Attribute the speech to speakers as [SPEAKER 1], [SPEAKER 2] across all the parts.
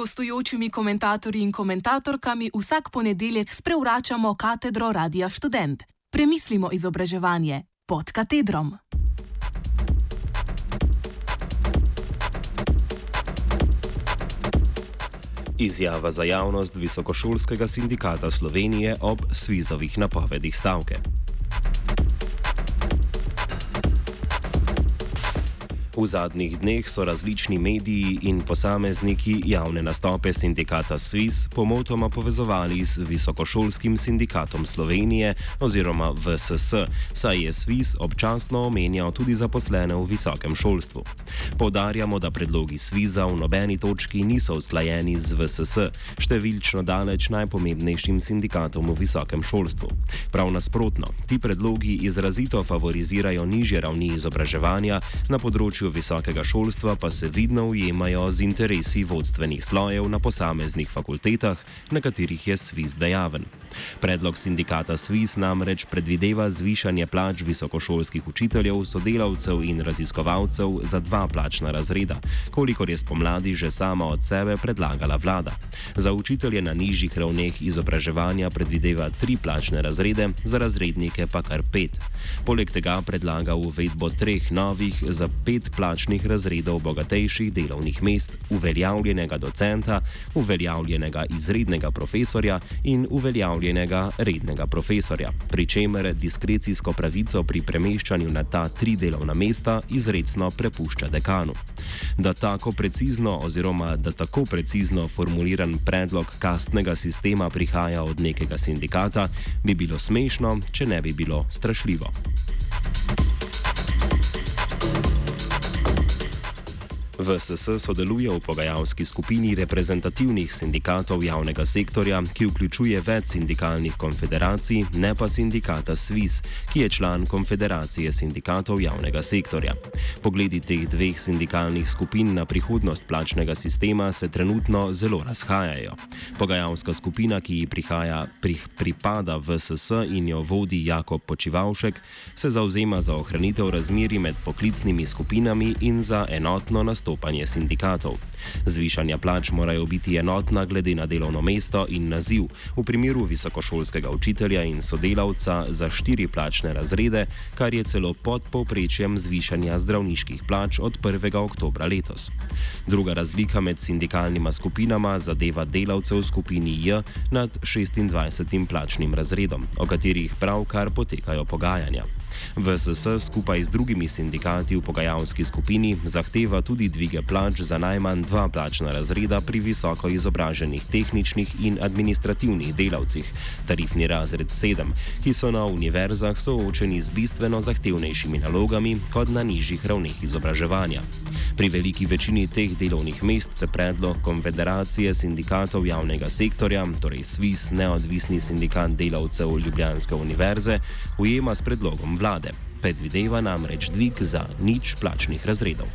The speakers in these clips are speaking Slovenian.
[SPEAKER 1] gostujočimi komentatorji in komentatorkami vsak ponedeljek sprevračamo katedro Radia Student. Premislimo izobraževanje pod katedrom.
[SPEAKER 2] Izjava za javnost Visokošolskega sindikata Slovenije ob svizovih napovedih stavke. V zadnjih dneh so različni mediji in posamezniki javne nastope sindikata SWIS pomotoma povezovali z Visokošolskim sindikatom Slovenije oziroma VSS, saj je SWIS občasno omenjal tudi zaposlene v visokem šolstvu. Povdarjamo, da predlogi SWIS-a v nobeni točki niso usklajeni z VSS, številčno daleč najpomembnejšim sindikatom v visokem šolstvu. Prav nasprotno, ti predlogi izrazito favorizirajo nižje ravni izobraževanja na področju visokega šolstva pa se vidno ujemajo z interesi vodstvenih slojev na posameznih fakultetah, na katerih je SWIS dejaven. Predlog sindikata SWIS namreč predvideva zvišanje plač visokošolskih učiteljev, sodelavcev in raziskovalcev za dva plačna razreda, kolikor je spomladi že sama od sebe predlagala vlada. Za učitelje na nižjih ravneh izobraževanja predvideva tri plačne razrede, za razrednike pa kar pet. Poleg tega predlaga uvedbo treh novih za pet plačnih razredov bogatejših delovnih mest, uveljavljenega docenta, uveljavljenega izrednega profesorja in uveljavljenega rednega profesorja, pri čemer diskrecijsko pravico pri premeščanju na ta tri delovna mesta izredno prepušča dekanu. Da tako precizno oziroma da tako precizno formuliran predlog kastnega sistema prihaja od nekega sindikata, bi bilo smešno, če ne bi bilo strašljivo. VSS sodeluje v pogajalski skupini reprezentativnih sindikatov javnega sektorja, ki vključuje več sindikalnih konfederacij, ne pa sindikata SWIS, ki je član Konfederacije sindikatov javnega sektorja. Pogledi teh dveh sindikalnih skupin na prihodnost plačnega sistema se trenutno zelo razhajajo. Pogajalska skupina, ki ji prihaja, pri, pripada VSS in jo vodi Jakob Počivalšek, se zauzema za ohranitev razmeri med poklicnimi skupinami in za enotno nastopanje zastopanje sindikatov. Zvišanja plač morajo biti enotna glede na delovno mesto in naziv, v primeru visokošolskega učitelja in sodelavca za štiri plačne razrede, kar je celo pod povprečjem zvišanja zdravniških plač od 1. oktobra letos. Druga razlika med sindikalnima skupinama zadeva delavcev v skupini J nad 26. plačnim razredom, o katerih pravkar potekajo pogajanja. VSS skupaj z drugimi sindikati v pogajalski skupini zahteva tudi dvige plač za najmanj dva plačna razreda pri visoko izobraženih tehničnih in administrativnih delavcih, tarifni razred 7, ki so na univerzah soočeni z bistveno zahtevnejšimi nalogami kot na nižjih ravneh izobraževanja. Pri veliki večini teh delovnih mest se predlog Konfederacije sindikatov javnega sektorja, torej SWIS, neodvisni sindikat delavcev Ljubljanske univerze, ujema s predlogom vlade vlade. Predvideva namreč dvig za nič plačnih razredov.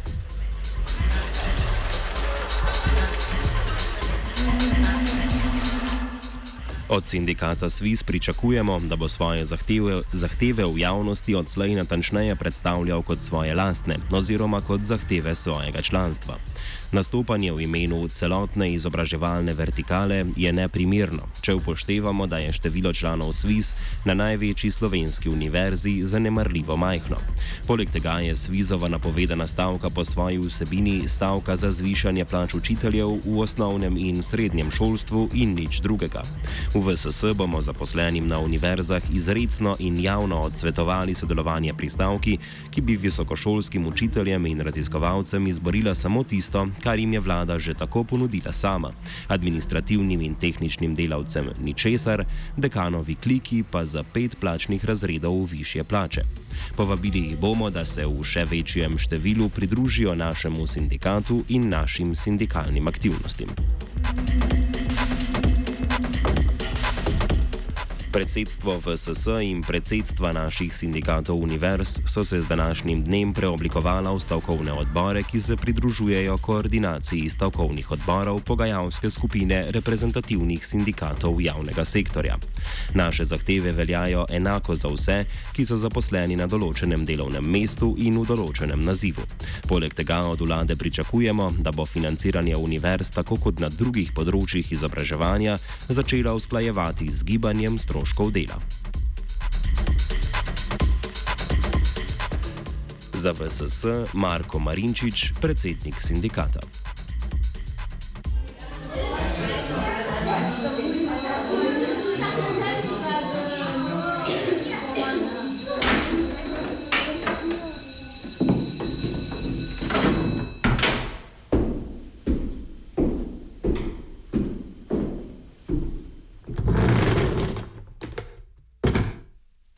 [SPEAKER 2] Od sindikata SWIS pričakujemo, da bo svoje zahteve, zahteve v javnosti odslej natančneje predstavljal kot svoje lastne oziroma kot zahteve svojega članstva. Nastopanje v imenu celotne izobraževalne vertikale je neprimerno, če upoštevamo, da je število članov SWIS na največji slovenski univerzi zanemarljivo majhno. Poleg tega je SWIS-ova napovedana stavka po svoji vsebini stavka za zvišanje plač učiteljev v osnovnem in srednjem šolstvu in nič drugega. V VSS bomo zaposlenim na univerzah izredno in javno odsvetovali sodelovanje pri stavki, ki bi visokošolskim učiteljem in raziskovalcem izborila samo tisto, kar jim je vlada že tako ponudila sama. Administrativnim in tehničnim delavcem ničesar, dekanovi kliki pa za pet plačnih razredov više plače. Povabili jih bomo, da se v še večjem številu pridružijo našemu sindikatu in našim sindikalnim aktivnostim. Predsedstvo VSS in predsedstva naših sindikatov univerz so se z današnjim dnem preoblikovala v stavkovne odbore, ki se pridružujejo koordinaciji stavkovnih odborov pogajalske skupine reprezentativnih sindikatov javnega sektorja. Naše zahteve veljajo enako za vse, ki so zaposleni na določenem delovnem mestu in v določenem nazivu. Poleg tega od vlade pričakujemo, da bo financiranje univerz tako kot na drugih področjih izobraževanja začela usklajevati z gibanjem stroškov stroškov dela. Za VSS Marko Marinčič, predsednik sindikata.